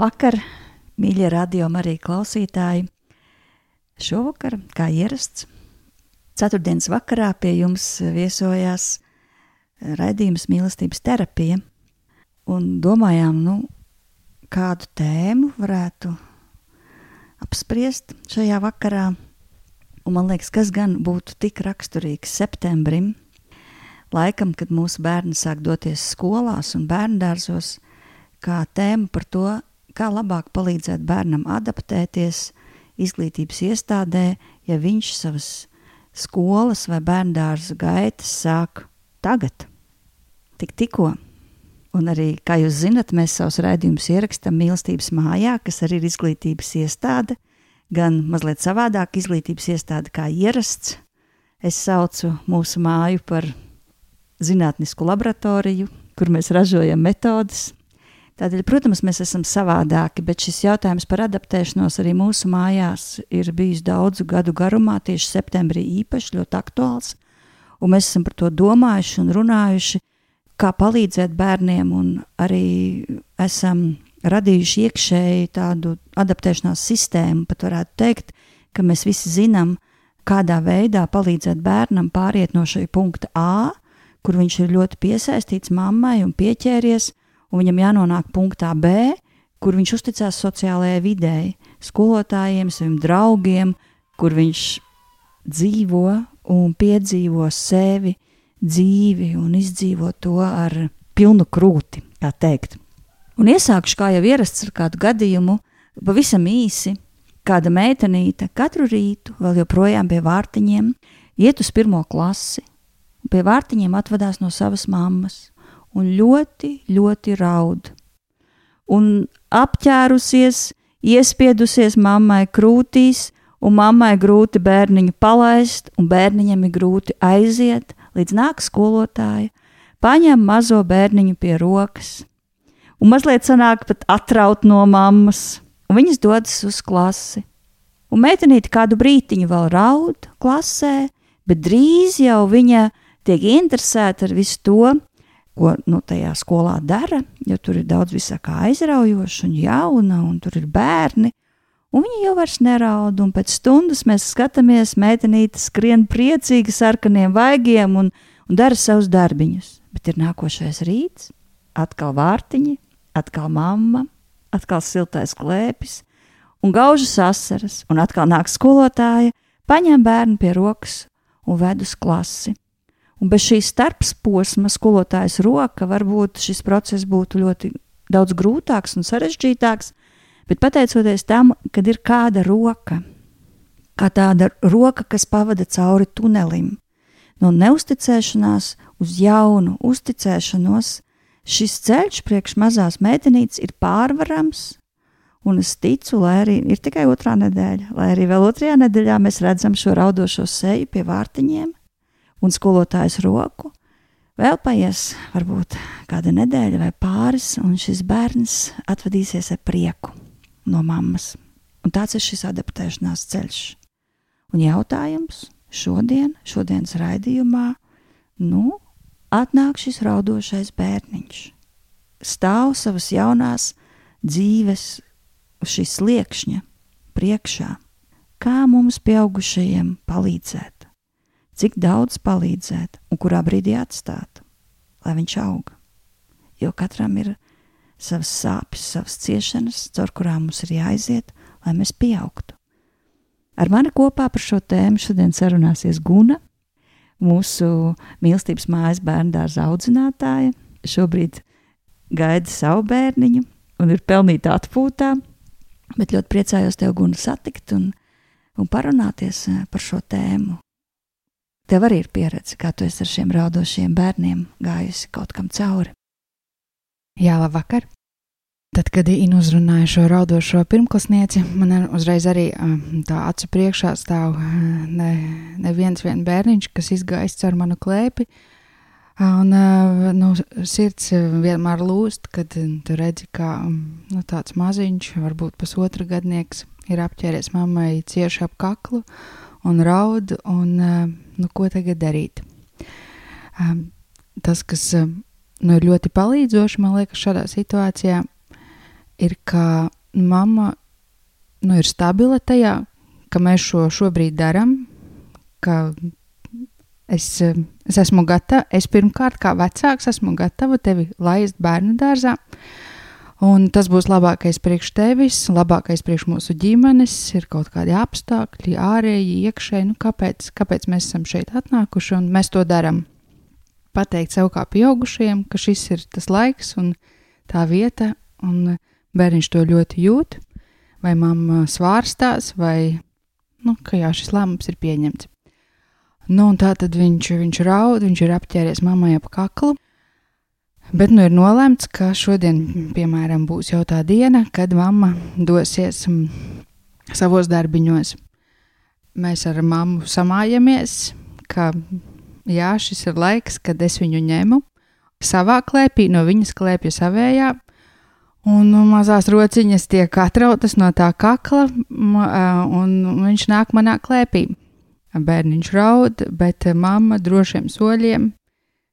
Labvakar, mīļie radio arī klausītāji! Šovakar, kā ierasts, ceturtdienas vakarā pie jums viesojās raidījums mīlestības terapija, un domājām, nu, kādu tēmu varētu apspriest šajā vakarā. Un man liekas, kas gan būtu tik raksturīgs septembrim, laikam, kad mūsu bērni sāk doties skolās un bērndārzos, kā tēma par to, kā labāk palīdzēt bērnam adaptēties izglītības iestādē, ja viņš savas skolas vai bērndārza gaitas sāk tagad, tik tikko. Un arī, kā jūs zinat, mēs savus raidījumus ierakstām mīlestības mājā, kas arī ir izglītības iestāde, gan mazliet savādāk izglītības iestāde kā ierasts. Es saucu mūsu māju par zinātnisku laboratoriju, kur mēs ražojam metodes, Tādēļ, protams, mēs esam savādāki, bet šis jautājums par adaptēšanos arī mūsu mājās ir bijis daudzu gadu garumā, tieši septembrī īpaši ļoti aktuāls. Un mēs esam par to domājuši un runājuši, kā palīdzēt bērniem, un arī esam radījuši iekšēji tādu adaptēšanās sistēmu. Pat varētu teikt, ka mēs visi zinām, kādā veidā palīdzēt bērnam pāriet no šī punkta A, kur viņš ir ļoti piesaistīts mammai un pieķēries, un viņam jānonāk punktā B, kur viņš uzticās sociālajai videi, skolotājiem, saviem draugiem, kur viņš dzīvo un piedzīvo sevi, dzīvi un izdzīvo to ar pilnu krūti, tā teikt. Un iesākšu, kā jau ierasts ar kādu gadījumu, pavisam īsi. Kāda meitenīte katru rītu, vēl joprojām pie vārtiņiem, iet uz pirmo klasi, un pie vārtiņiem atvadās no savas mammas un ļoti, ļoti raud. Un apķērusies, iespiedusies mammai krūtīs, un mammai grūti bērniņu palaist, un bērniņam ir grūti aiziet, līdz nāk skolotāja, paņem mazo bērniņu pie rokas, un mazliet sanāk pat atraut no mammas, un viņas dodas uz klasi. Un meitenīte kādu brītiņu vēl raud klasē, bet drīz jau viņa tiek interesēta ar visu to, ko nu, tajā skolā dara, jo tur ir daudz visākā aizraujoša un jauna, un tur ir bērni. Un viņi jau vairs neraud, un pēc stundas mēs skatāmies, meitenīte skrien priecīgi sarkaniem vaigiem un, un dara savus darbiņus. Bet ir nākošais rīts, atkal vārtiņi, atkal mamma, atkal siltais klēpis, un gaužas asaras, un atkal nāk skolotāja, paņem bērnu pie rokas un ved uz klasi. Un bez šīs starpsposma skolotājas roka varbūt šis process būtu ļoti daudz grūtāks un sarežģītāks, bet pateicoties tam, kad ir kāda roka, kā tāda roka, kas pavada cauri tunelim, no neusticēšanās uz jaunu uzticēšanos, šis ceļš priekš mazās meitenītes ir pārvarams. Un es ticu, lai arī ir tikai otrā nedēļa, lai arī vēl otrajā nedēļā mēs redzam šo raudošo seju pie vārtiņiem, un skolotājas roku. Vēl paies varbūt kāda nedēļa vai pāris, un šis bērns atvadīsies ar prieku no mammas. Un tāds ir šis adaptēšanās ceļš. Un jautājums šodien, šodienas raidījumā, nu, atnāk šis raudošais bērniņš. Stāv savas jaunās dzīves šīs sliekšņa priekšā. Kā mums, pieaugušajiem, palīdzēt? Cik daudz palīdzēt un kurā brīdī atstāt. lai viņš aug. Jo katram ir savas sāpes, savas ciešanas, caur kurām mums ir jāiziet, lai mēs pieaugtu. Ar mani kopā par šo tēmu šodien sarunāsies Guna, mūsu mīlestības mājas bērnu dārza audzinātāja. Šobrīd gaida savu bērniņu un ir pelnīta atpūtā, bet ļoti priecājos tev, Guna, satikt un, un parunāties eh, par šo tēmu. Tev arī ir pieredze, kā tu esi ar šiem raudošiem bērniem gājusi kaut kam cauri. Jā, labvakar! Tad, kad Inna uzrunāja šo raudošo pirmklasnieci, man uzreiz arī tā acu priekšā stāv neviens ne bērniņš, kas izgājis caur manu klēpi. Un nu, sirds vienmēr lūst, kad tu redzi, kā nu, tāds maziņš, varbūt pusotra gadnieks, ir apķēries mammai cieši ap kaklu un raud, un nu, ko tagad darīt. Tas, kas nu, ir ļoti palīdzoši, man liekas, šādā situācijā, ir, ka mamma nu, ir stabila tajā, ka mēs šo šobrīd darām, ka es, es esmu gatava, es pirmkārt kā vecāks esmu gatava tevi laist bērnu dārzā. Un tas būs labākais priekš tevis, labākais priekš mūsu ģimenes, ir kaut kādi apstākļi, ārēji, iekšēji. Nu, kāpēc, kāpēc mēs esam šeit atnākuši un mēs to darām? Pateikt sev kā pieaugušajiem, ka šis ir tas laiks un tā vieta, un bērniņš to ļoti jūt, vai mamma svārstās, vai nu, ka jā, šis lēmums ir pieņemts. Nu, tā tad viņš, viņš raud, viņš ir apķēries mammai ap kaklu Bet nu ir nolēmts, ka šodien, piemēram, būs jau tā diena, kad mamma dosies mm, savos darbiņos. Mēs ar mammu samājamies, ka jā, šis ir laiks, kad es viņu ņemu savā klēpī, no viņas klēpja savējā, un nu, mazās rociņas tiek atrautas no tā kakla, un viņš nāk manā klēpī. Bērniņš raud, bet mamma drošiem soļiem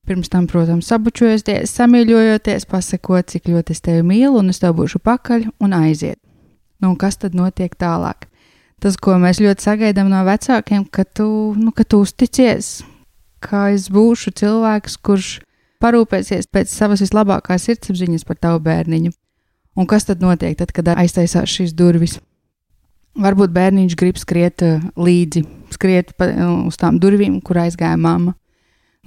Pirms tam, protams, sabučojoties, samīļojoties, pasakot, cik ļoti es tevi mīlu, un es tev būšu pakaļ un aiziet. Nu, kas tad notiek tālāk? Tas, ko mēs ļoti sagaidām no vecākiem, ka tu, nu, ka tu uzticies, ka es būšu cilvēks, kurš parūpēsies pēc savas vislabākās sirdsapziņas par tavu bērniņu. Un kas tad notiek, tad, kad aiztaisās šīs durvis? Varbūt bērniņš grib skriet uh, līdzi, skriet pa, uh, uz tām durvīm, kur aizgāja mamma.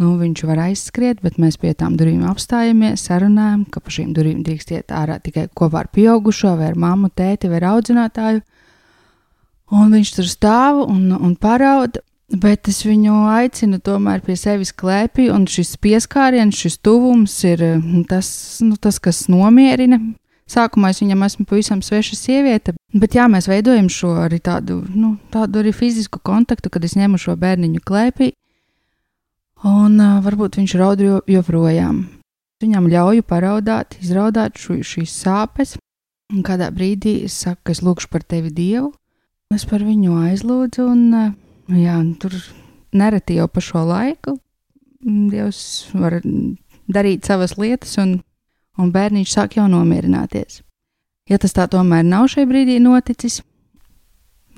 Nu, viņš var aizskriet, bet mēs pie tām durvīm apstājamies, sarunājam, ka pa šīm durvīm drīkst iet ārā tikai kopā ar pieaugušo, vai ar mammu, tēti vai audzinātāju. Un viņš tur stāv un, un paraud, bet es viņu aicinu tomēr pie sevis klēpī, un šis pieskāriens, šis tuvums ir nu, tas, nu, tas kas nomierina. Sākumā es viņam esmu pavisam sveša sieviete, bet jā, mēs veidojam šo arī tādu, nu, tādu arī fizisku kontaktu, kad es ņemu šo bērniņu klēpī un uh, varbūt viņš raud joprojām. Viņam ļauju paraudāt, izraudāt šo, šīs sāpes, un kādā brīdī es saku, ka es lūgšu par tevi Dievu. Es par viņu aizlūdzu, un, uh, jā, tur nereti jau pa šo laiku Dievs var darīt savas lietas, un, un bērniņš sāk jau nomierināties. Ja tas tā tomēr nav šai brīdī noticis,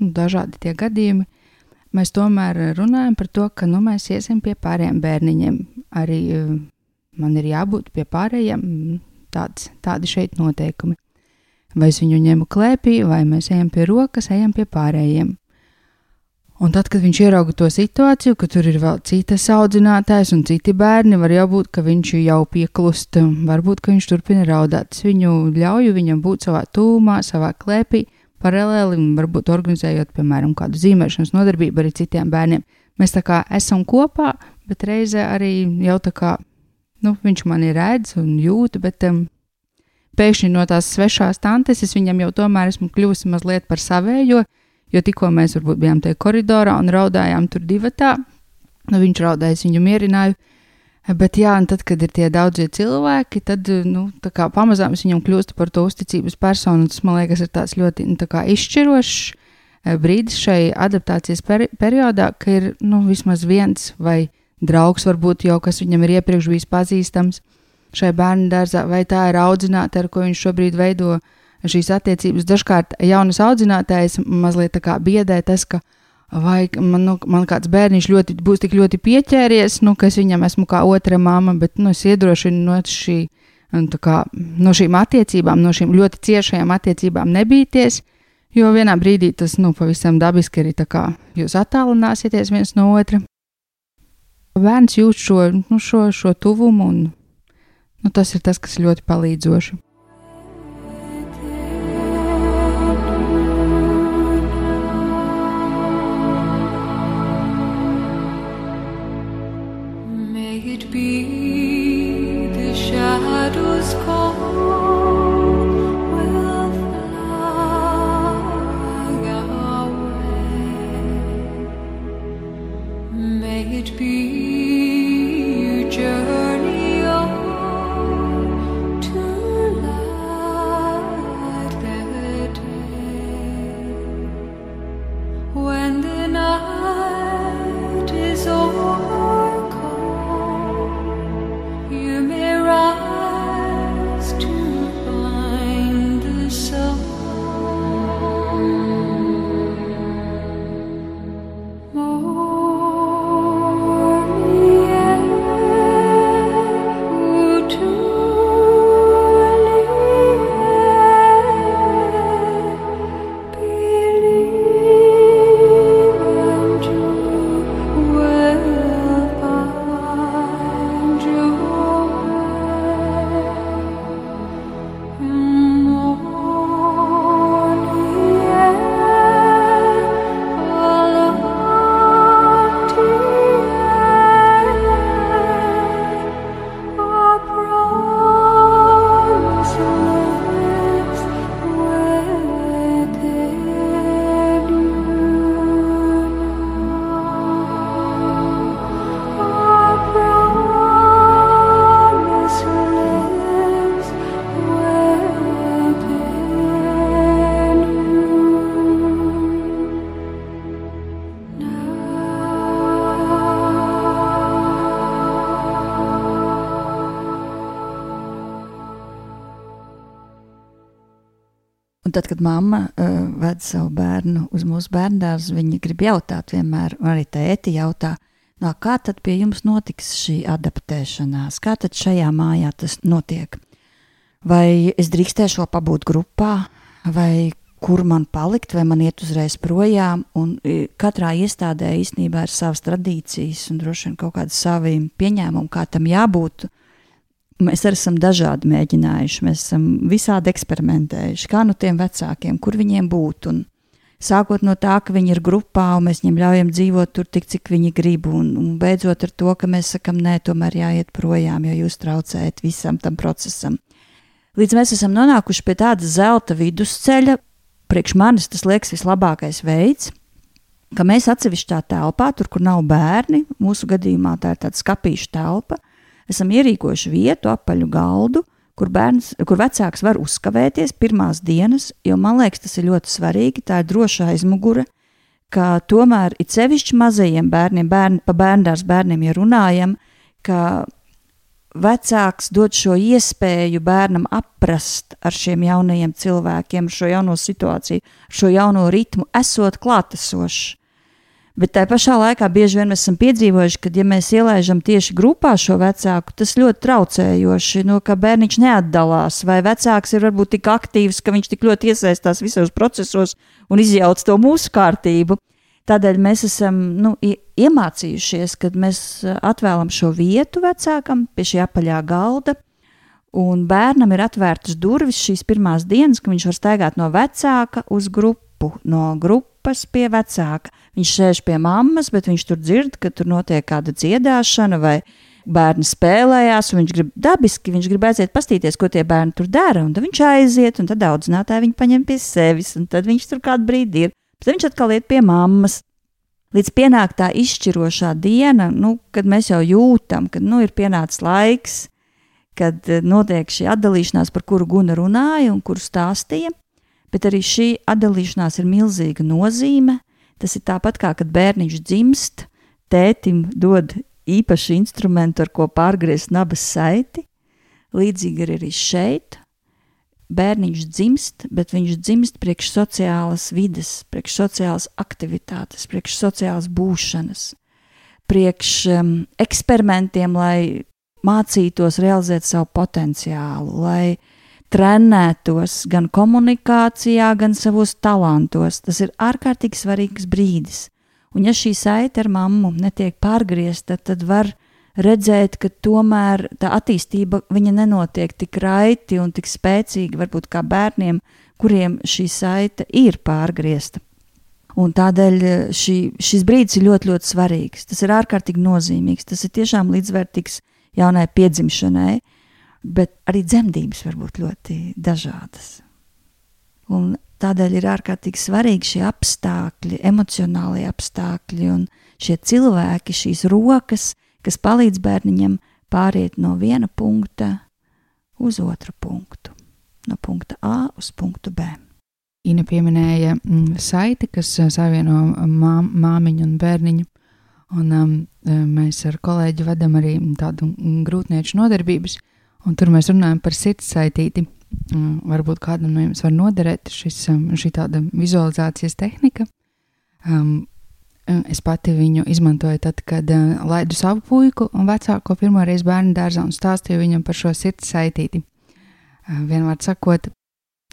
nu, dažādi tie gadījumi, mēs tomēr runājam par to, ka nu, mēs iesim pie pārējiem bērniņiem. Arī uh, man ir jābūt pie pārējiem, tāds, tādi šeit noteikumi. Vai es viņu ņemu klēpī, vai mēs ejam pie rokas, ejam pie pārējiem. Un tad, kad viņš ierauga to situāciju, ka tur ir vēl citas audzinātājs un citi bērni, var jau būt, ka viņš jau pieklust, varbūt, ka viņš turpina raudāt. Es viņu ļauju viņam būt savā tūmā, savā klēpī, paralēli, varbūt organizējot, piemēram, kādu zīmēšanas nodarbību arī citiem bērniem. Mēs tā kā esam kopā, bet reizē arī jau tā kā, nu, viņš mani redz un jūt, bet um, pēkšņi no tās svešās tantes es viņam jau tomēr esmu kļuvusi mazliet par savējo, jo tikko mēs varbūt bijām tajā koridorā un raudājām tur divatā, nu, viņš raudāja, es viņu mierināju, Bet, jā, tad, kad ir tie daudzie cilvēki, tad nu, pamazām es viņam kļūstu par to uzticības personu. Tas man liekas, ir tāds ļoti nu, izšķirošs eh, brīdis šai adaptācijas peri periodā, ka ir nu, vismaz viens vai draugs, varbūt jau kas viņam ir iepriekš bijis pazīstams šai bērnu dārzā, vai tā ir audzināta, ar ko viņš šobrīd veido šīs attiecības. Dažkārt jaunas audzinātājas mazliet biedē tas, ka vai man, nu, man kāds bērniņš ļoti, būs tik ļoti pieķēries, nu, ka es viņam esmu kā otra mamma, bet nu, es iedrošinu no, šī, kā, no šīm attiecībām, no šīm ļoti ciešajām attiecībām nebīties. Jo vienā brīdī tas nu, pavisam dabiski arī tā kā jūs attālināsieties viens no otra. Bērns jūt šo, nu, šo, šo tuvumu, un nu, tas ir tas, kas ļoti palīdzoši. Tad, kad mamma uh, ved savu bērnu uz mūsu bērndārzu, viņa grib jautāt vienmēr, arī tēti jautā, no kā tad pie jums notiks šī adaptēšanās, kā tad šajā mājā tas notiek? Vai es drīkstēšu pabūt grupā, vai kur man palikt, vai man iet uzreiz projām. Un katrā iestādē īstenībā ir savas tradīcijas un droši vien kaut kāda savi pieņēmumi, kā tam jābūt. Mēs arī esam dažādi mēģinājuši, mēs esam visādi eksperimentējuši, kā no tiem vecākiem, kur viņiem būt. Un sākot no tā, ka viņi ir grupā un mēs viņiem ļaujam dzīvot tur tik, cik viņi grib, un, un beidzot ar to, ka mēs sakam, nē, tomēr jāiet projām, jo jūs traucējat visam tam procesam. Līdz mēs esam nonākuši pie tāda zelta vidusceļa, priekš manis tas liekas vislabākais veids, ka mēs atsevišķā telpā, tur, kur nav bērni, mūsu gadījumā tā ir tāda skapīša telpa, esam ierīkojuši vietu, apaļu galdu, kur, bērns, kur vecāks var uzkavēties pirmās dienas, jo man liekas, tas ir ļoti svarīgi. Tā ir droša aizmugure, ka tomēr it sevišķi mazajiem bērniem, bērni, pa bērndārs bērniem, ja runājam, ka vecāks dod šo iespēju bērnam aprast ar šiem jaunajiem cilvēkiem, šo jauno situāciju, šo jauno ritmu, esot klātesošs. Bet tā pašā laikā bieži vien mēs esam piedzīvojuši, ka, ja mēs ielaidām tieši grupā šo vecāku, tas ļoti traucējoši, no ka bērniņš neatdalās, vai vecāks ir varbūt tik aktīvs, ka viņš tik ļoti iesaistās visos procesos un izjauc to mūsu kārtību. Tādēļ mēs esam nu, iemācījušies, kad mēs atvēlam šo vietu vecākam pie šī apaļā galda. Un bērnam ir atvērtas durvis šīs pirmās dienas, kad viņš var staigāt no vecāka uz grupu, no grupas pie vecāka. Viņš sēž pie mammas, bet viņš tur dzird, ka tur notiek kāda dziedāšana vai bērni spēlējās, un viņš grib dabiski, viņš grib aiziet pastīties, ko tie bērni tur dara, un tad viņš aiziet, un tad audzinātāji viņu paņem pie sevis, un tad viņš tur kādu brīdi ir. Tad viņš atkal iet pie mammas. Līdz pienāk tā izšķirošā diena, nu, kad mēs jau jūtam, ka nu, ir pienācis laiks, kad eh, notiek šī atdalīšanās, par kuru Guna runāja un kuru stāstīja. Bet arī šī atdalīšanās ir milzīga nozīme, Tas ir tāpat kā kad bērniņš dzimst, tētim dod īpašu instrumentu, ar ko pārgriezt nabas saiti. Līdzīgi ir arī šeit. bērniņš dzimst, bet viņš dzimst priekš sociālas vides, priekš sociālas aktivitātes, priekš sociālas būšanas, priekš um, eksperimentiem, lai mācītos realizēt savu potenciālu, lai trenētos gan komunikācijā, gan savos talantos. Tas ir ārkārtīgi svarīgs brīdis. Un ja šī saite ar mammu netiek pārgriezta, tad var redzēt, ka tomēr tā attīstība nenotiek tik raiti un tik spēcīgi, varbūt kā bērniem, kuriem šī saite ir pārgriezta. Un tādēļ eh, šī, šis brīdis ir ļoti, ļoti svarīgs. Tas ir ārkārtīgi nozīmīgs. Tas ir tiešām līdzvērtīgs jaunai piedzimšanai, bet arī dzemdības var būt ļoti dažādas. Un tādēļ ir ārkārtīgi svarīgi šie apstākļi, emocionālie apstākļi un šie cilvēki, šīs rokas, kas palīdz bērniņam pāriet no viena punkta uz otru punktu, no punkta A uz punktu B. Ina pieminēja mm, saiti, kas uh, savieno mā, māmiņu un bērniņu. Un, um, uh, mēs ar kolēģi vedam arī tādu grūtnieču nodarbības, un tur mēs runājam par sirds saitīti. Um, varbūt kādam no jums var noderēt šis, um, šī tāda vizualizācijas tehnika. Um, Es pati viņu izmantoju tad, kad uh, laidu savu puiku un vecāko pirmo reizi bērnu dārzā un stāstīju viņam par šo sirds saitīti. Uh, vienmēr sakot,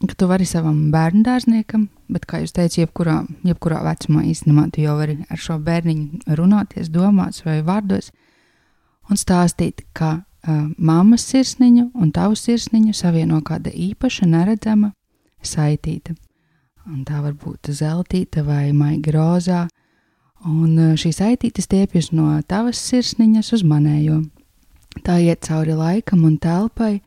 ka tu vari savam bērnu dārzniekam, bet, kā jūs teicat, jebkurā, jebkurā vecumā īstenībā tu jau vari ar šo bērniņu runāties, domāt vai vārdos un stāstīt, ka mammas sirsniņu un tavu sirsniņu savieno kāda īpaša, neredzama saitīta. Un tā var būt zeltīta vai maiga rozā Un šīs aitītes stiepjas no tavas sirsniņas uz manējo. Tā iet cauri laikam un telpai.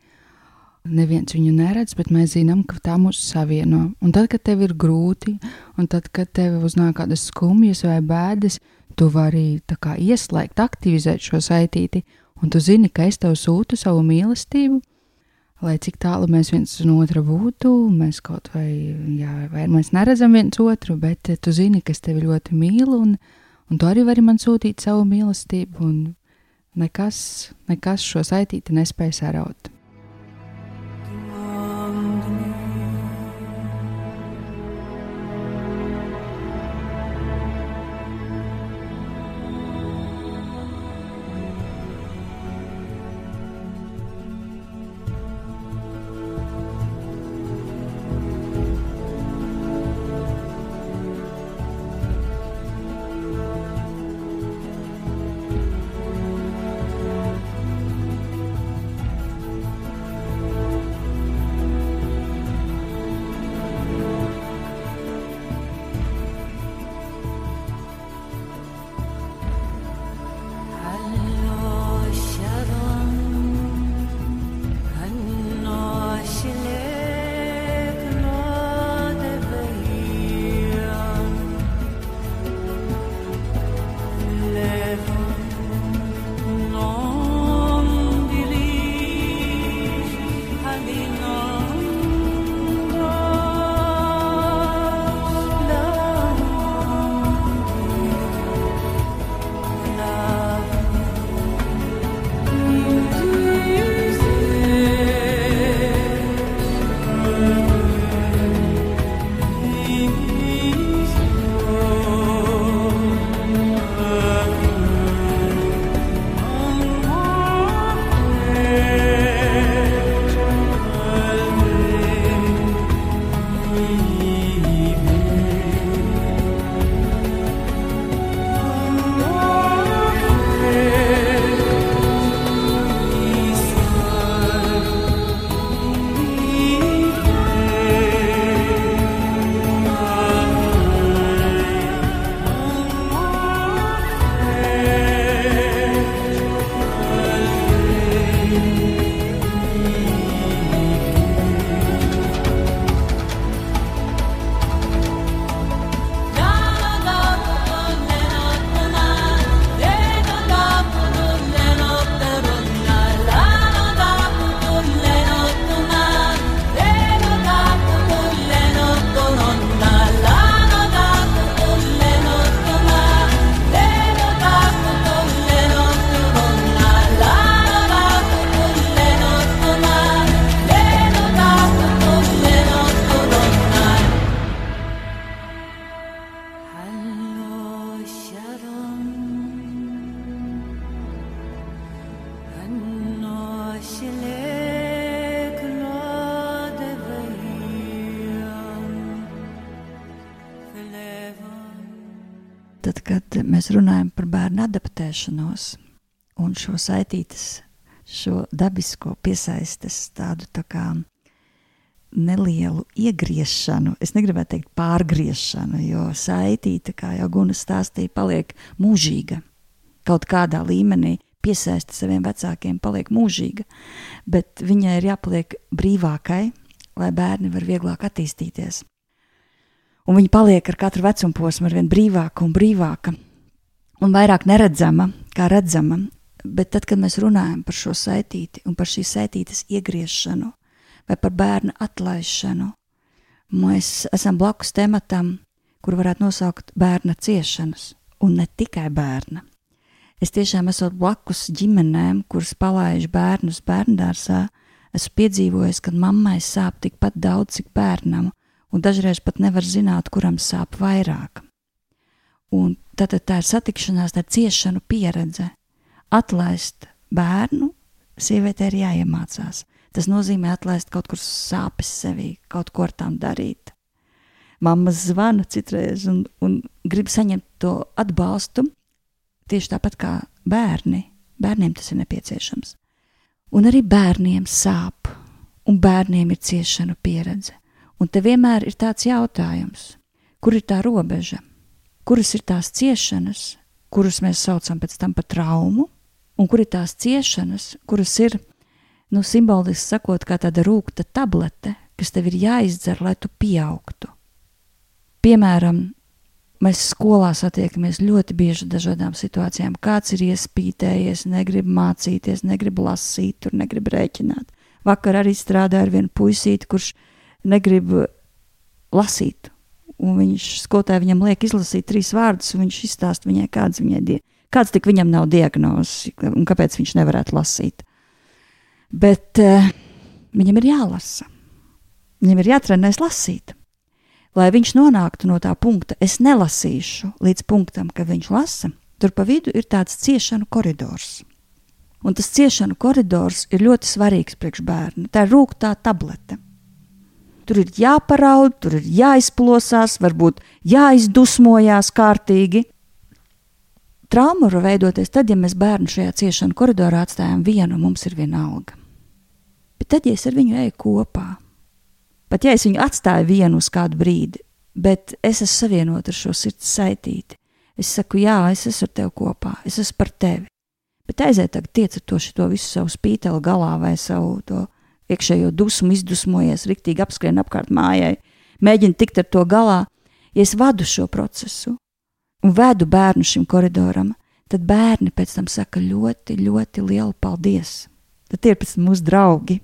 Neviens viņu neredz, bet mēs zinām, ka tā mūs savieno. Un tad, kad tev ir grūti, un tad, kad tev uznāk kādas skumjas vai bēdas, tu vari kā, ieslēgt, aktivizēt šo saitīti, un tu zini, ka es tev sūtu savu mīlestību, lai cik tālu mēs viens no otra būtu, mēs kaut vai, jā, vai mēs neredzam viens otru, bet tu zini, ka es tevi ļoti mīlu, un, un tu arī vari man sūtīt savu mīlestību, un nekas, nekas šo saitīti nespēj saraut. Tad, kad mēs runājam par bērnu adaptēšanos un šo saitītas, šo dabisko piesaistes tādu tā kā nelielu iegriešanu, es negribētu teikt pārgriešanu, jo saitīta, kā jau Guna stāstīja, paliek mūžīga. Kaut kādā līmenī piesaista saviem vecākiem, paliek mūžīga, bet viņai ir jāpaliek brīvākai, lai bērni var vieglāk attīstīties. Un viņa paliek ar katru vecumu posmu ar vien brīvāka un brīvāka, un vairāk neredzama, kā redzama. Bet tad, kad mēs runājam par šo saitīti un par šīs saitītes iegriešanu, vai par bērnu atlaišanu. Mēs esam blakus tematam, kur varētu nosaukt bērna ciešanas, un ne tikai bērna. Es tiešām esmu blakus ģimenēm, kuras palaiž bērnus bērngārzā. Esmu piedzīvojis, ka mammai sāp tikpat daudz, cik bērnam, un dažreiz pat nevar zināt, kuram sāp vairāk. Un tad tā ir satikšanās, tā ir ciešanu pieredze. Atlaist bērnu, sievietē ir jāiemācās. Tas nozīmē atlaist kaut kur sāpes sevī, kaut ko ar tām darīt. Mamma zvana citreiz un, un grib saņemt to atbalstu, tieši tāpat kā bērni. Bērniem tas ir nepieciešams. Un arī bērniem sāp, un bērniem ir ciešanu pieredze. Un te vienmēr ir tāds jautājums, kur ir tā robeža, kuras ir tās ciešanas, kuras mēs saucam pēc tam par traumu, un kur ir tās ciešanas, kuras ir nu, simboliski sakot, kā tāda rūkta tablete, kas tev ir jāizdzer, lai tu pieaugtu. Piemēram, mēs skolā satiekamies ļoti bieži dažādām situācijām. Kāds ir iespītējies, negrib mācīties, negrib lasīt, tur negrib rēķināt. Vakar arī strādāja ar vienu puisīti, kurš negrib lasīt. Un viņš skolotāji viņam liek izlasīt trīs vārdus, un viņš izstāsta viņai, kāds, viņai, kāds tik viņam nav diagnozes un kāpēc viņš nevarētu lasīt. Bet uh, viņam ir jālasa. Viņam ir jātrenēs lasīt. Lai viņš nonāktu no tā punkta, es nelasīšu līdz punktam, kad viņš lasa, tur pa vidu ir tāds ciešanu koridors. Un tas ciešanu koridors ir ļoti svarīgs priekš bērnu. Tā ir rūktā tablete. Tur ir jāparaud, tur ir jāizplosās, varbūt jāizdusmojās kārtīgi. Trauma var veidoties tad, ja mēs bērnu šajā ciešanu koridorā atstājam vienu, mums ir viena alga. Bet tad, ja es ar viņu eju kopā, pat ja es viņu atstāju vienu uz kādu brīdi, bet es esmu savienota ar šo sirds saitīti, es saku, jā, es esmu ar tevi kopā, es esmu par tevi. Bet aiziet, tiec ar to, to visu savu spīteli galā vai savu to iekšējo dusmu, izdusmojies, riktīgi apskrien apkārt mājai, mēģina tikt ar to galā. Ja es vadu šo procesu un vedu bērnu šim koridoram, tad bērni pēc tam saka ļoti, ļoti lielu paldies. Tad tie ir pēc tam mūsu draugi.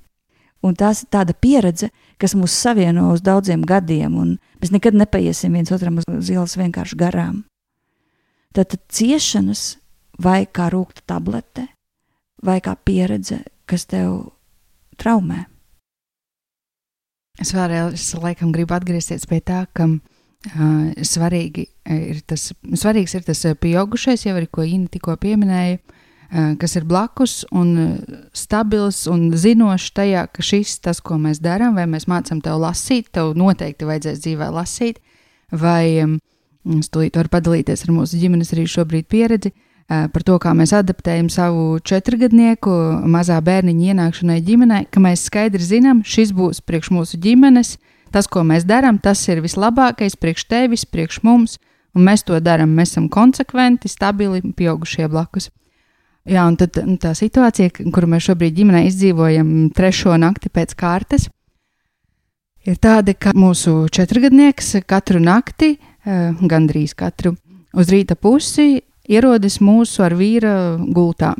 Un tās ir tāda pieredze, kas mūs savieno uz daudziem gadiem, un mēs nekad nepaiesim viens otram uz ielas vienkārši garām. Tad ciešanas, vai kā rūkta tablete, vai kā pieredze, kas tev traumē. Es vēlreiz laikam gribu atgriezties pie tā, ka uh, svarīgi ir tas, svarīgs ir tas pieaugušais, jau arī ko Inna tikko pieminēja, uh, kas ir blakus un stabils un zinošs tajā, ka šis tas, ko mēs darām, vai mēs mācām tev lasīt, tev noteikti vajadzēs dzīvē lasīt, vai es tūlīt varu padalīties ar mūsu ģimenes arī šobrīd pieredzi eh, par to, kā mēs adaptējam savu četrgadnieku mazā bērniņa ienākšanai ģimenē, ka mēs skaidri zinām, šis būs priekš mūsu ģimenes, tas, ko mēs darām, tas ir vislabākais priekš tevis, priekš mums, un mēs to darām. Mēs esam konsekventi, stabili, pieaugušie blakus. Jā, un tad, nu, tā situācija, kuru mēs šobrīd ģimenē izdzīvojam, trešo nakti pēc kārtas, ir tāda, ka mūsu četrgadnieks katru nakti, eh, gandrīz katru uz rīta pusi, ierodas mūsu ar vīra gultā.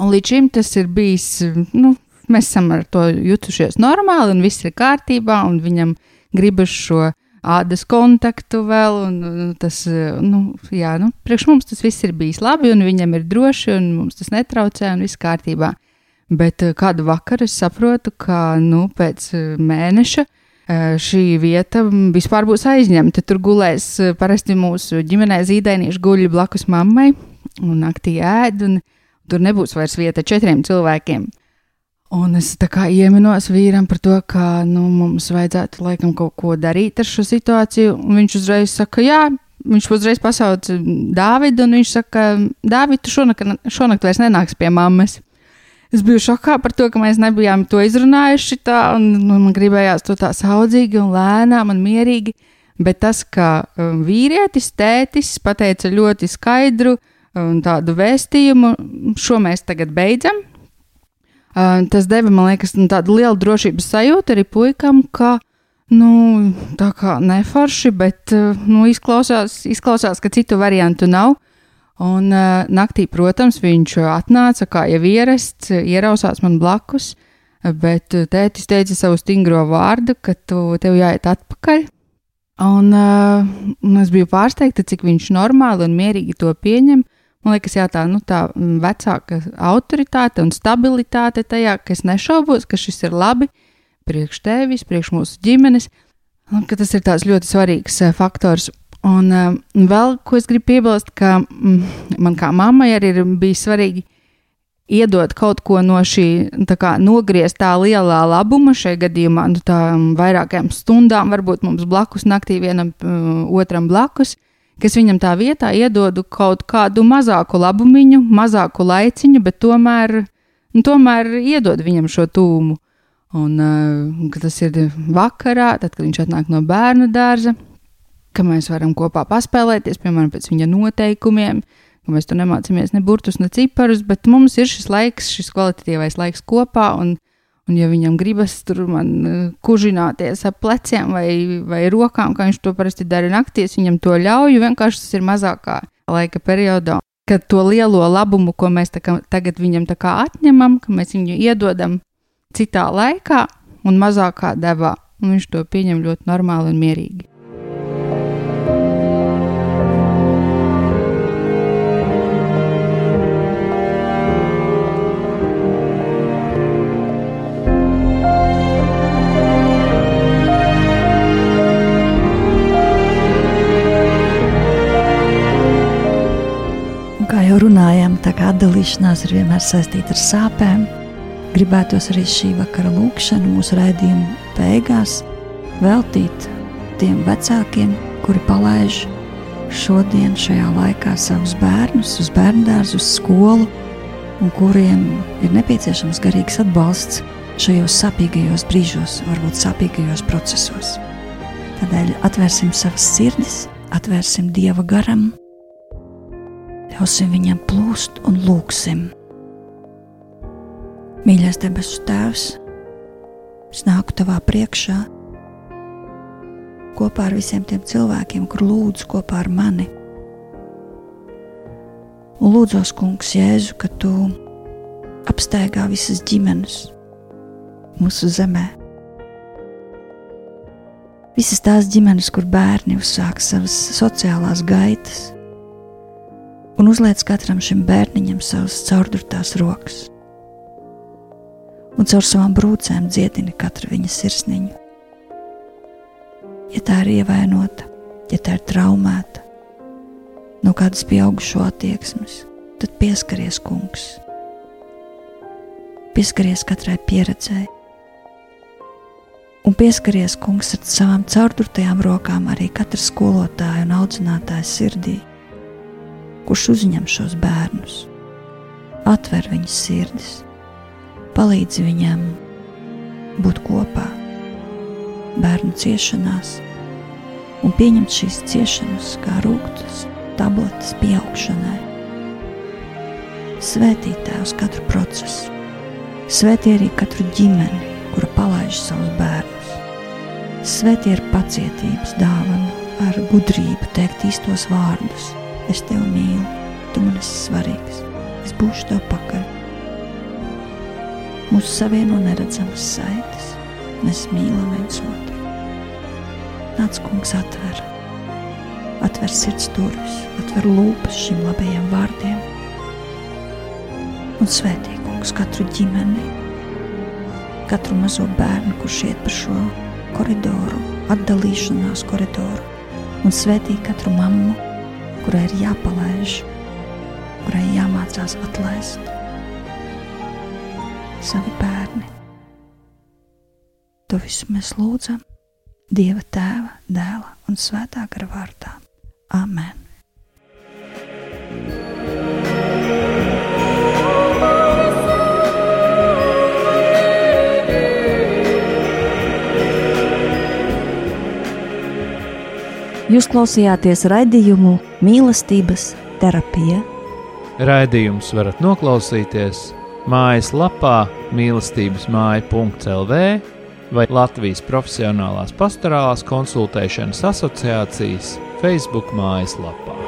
Un līdz šim tas ir bijis, nu, mēs esam ar to jutušies normāli, un viss ir kārtībā, un viņam gribas šo ādas kontaktu vēl. Un, tas, nu, jā, nu, priekš mums tas viss ir bijis labi, un viņam ir droši, un mums tas netraucē, un viss kārtībā. Bet eh, kādu vakaru es saprotu, ka nu, pēc eh, mēneša šī vieta vispār būs aizņemta. Tur gulēs parasti mūsu ģimenē zīdainieši guļ blakus mammai un naktī ēd, un tur nebūs vairs vieta četriem cilvēkiem. Un es tā kā ieminos vīram par to, ka nu, mums vajadzētu laikam kaut ko darīt ar šo situāciju. Un viņš uzreiz saka, jā, viņš uzreiz pasauca Dāvidu, un viņš saka, Dāvid, tu šonakt, šonakt vairs nenāks pie mammas. Es biju šokā par to, ka mēs nebijām to izrunājuši tā, un, un man gribējās to tā saudzīgi un lēnām un mierīgi. Bet tas, ka um, vīrietis, tētis pateica ļoti skaidru um, tādu vēstījumu, šo mēs tagad beidzam. Uh, tas deva, man liekas, nu, tādu lielu drošības sajūtu arī puikam, ka Nu, tā kā neforši, bet eh, nu, izklausās, izklausās, ka citu variantu nav. Un uh, naktī, protams, viņš atnāca, kā jau ierasts, ierausās man blakus, bet tētis teica savu stingro vārdu, ka tu tev jāiet atpakaļ. Un, uh, un es biju pārsteigta, cik viņš normāli un mierīgi to pieņem. Man liekas, jā, tā, nu, tā vecāka autoritāte un stabilitāte tajā, ka es nešaubos, ka šis ir labi, uh, priekš tevis, priekš mūsu ģimenes, un tas ir tāds ļoti svarīgs uh, faktors. Un uh, vēl, ko es gribu piebilst, ka mm, man kā mammai arī ir bijis svarīgi iedot kaut ko no šī kā, nogrieztā lielā labuma, šajā gadījumā nu, tām vairākām stundām, varbūt mums blakus naktī vienam uh, otram blakus, kas viņam tā vietā iedodu kaut kādu mazāku labumiņu, mazāku laiciņu, bet tomēr, nu, tomēr iedod viņam šo tūmu. Un uh, tas ir vakarā, tad, kad viņš atnāk no bērnu dārza, ka mēs varam kopā paspēlēties, piemēram, pēc viņa noteikumiem, ka mēs tur nemācāmies ne burtus, ne ciparus, bet mums ir šis laiks, šis kvalitatīvais laiks kopā. Un, un ja viņam gribas tur man kužināties ap pleciem vai, vai rokām, kā viņš to parasti dara naktīs, viņam to ļauju. Vienkārši tas ir mazākā laika periodā. Kad to lielo labumu, ko mēs kā, tagad viņam atņemam, ka mēs viņu iedodam citā laikā un mazākā devā, un viņš to pieņem ļoti normāli un mierīgi. Jau runājām, tā kā atdalīšanās ir vienmēr saistīta ar sāpēm, gribētos arī šī vakara lūkšanu mūsu raidījuma beigās veltīt tiem vecākiem, kuri palaiž šodien, šajā laikā savus bērnus uz bērnu dārzu, uz skolu, un kuriem ir nepieciešams garīgs atbalsts šajos sāpīgajos brīžos, varbūt sāpīgajos procesos. Tādēļ atvērsim savas sirdis, atvērsim Dieva garam, ļausim viņam plūst un lūksim. Mīļais debesu Tēvs, es nāku tavā priekšā kopā ar visiem tiem cilvēkiem, kur lūdzu kopā ar mani. Un lūdzos, Kungs, Jēzu, ka tu apsteigā visas ģimenes mūsu zemē. Visas tās ģimenes, kur bērni uzsāk savas sociālās gaitas, un uzliec katram šim bērniņam savas caurdurtās rokas un caur savām brūcēm dziedini katru viņa sirsniņu. Ja tā ir ievainota, ja tā ir traumēta, no kādas pieaugušo attieksmes, tad pieskaries kungs. Pieskaries katrai pieredzēji, un pieskaries kungs ar savām caurdurtajām rokām arī katra skolotāja un audzinātāja sirdī, kurš uzņem šos bērnus, atver viņas sirdis palīdz viņam būt kopā bērnu ciešanās un pieņemt šīs ciešanas kā rūktas tabletes pieaugšanai. Svētī Tēvs katru procesu, svētī arī katru ģimeni, kura palaiž savus bērnus. Svētī ar pacietības dāvanu, ar gudrību teikt īstos vārdus. Es tevi mīlu, tu man esi svarīgs, es būšu tev pakaļ. Mūsu savieno neredzamas saites, mēs mīlam viens otru. Nāc, kungs, atver, atver sirds durvis, atver lūpas šim labajiem vārdiem. Un svētī, kungs, katru ģimeni, katru mazo bērnu, kurš iet pa šo koridoru, atdalīšanās koridoru, un svētī katru mammu, kurai ir jāpalaiž, kurai jāmācās atlaist savi bērni. To visu mēs lūdzam Dieva tēva, dēla un svētā gara vārdā. Amen! Jūs klausījāties raidījumu mīlestības terapija. Raidījums varat noklausīties mājaslapā mīlestības māja.lv vai Latvijas Profesionālās pastorālās konsultēšanas asociācijas Facebook mājaslapā.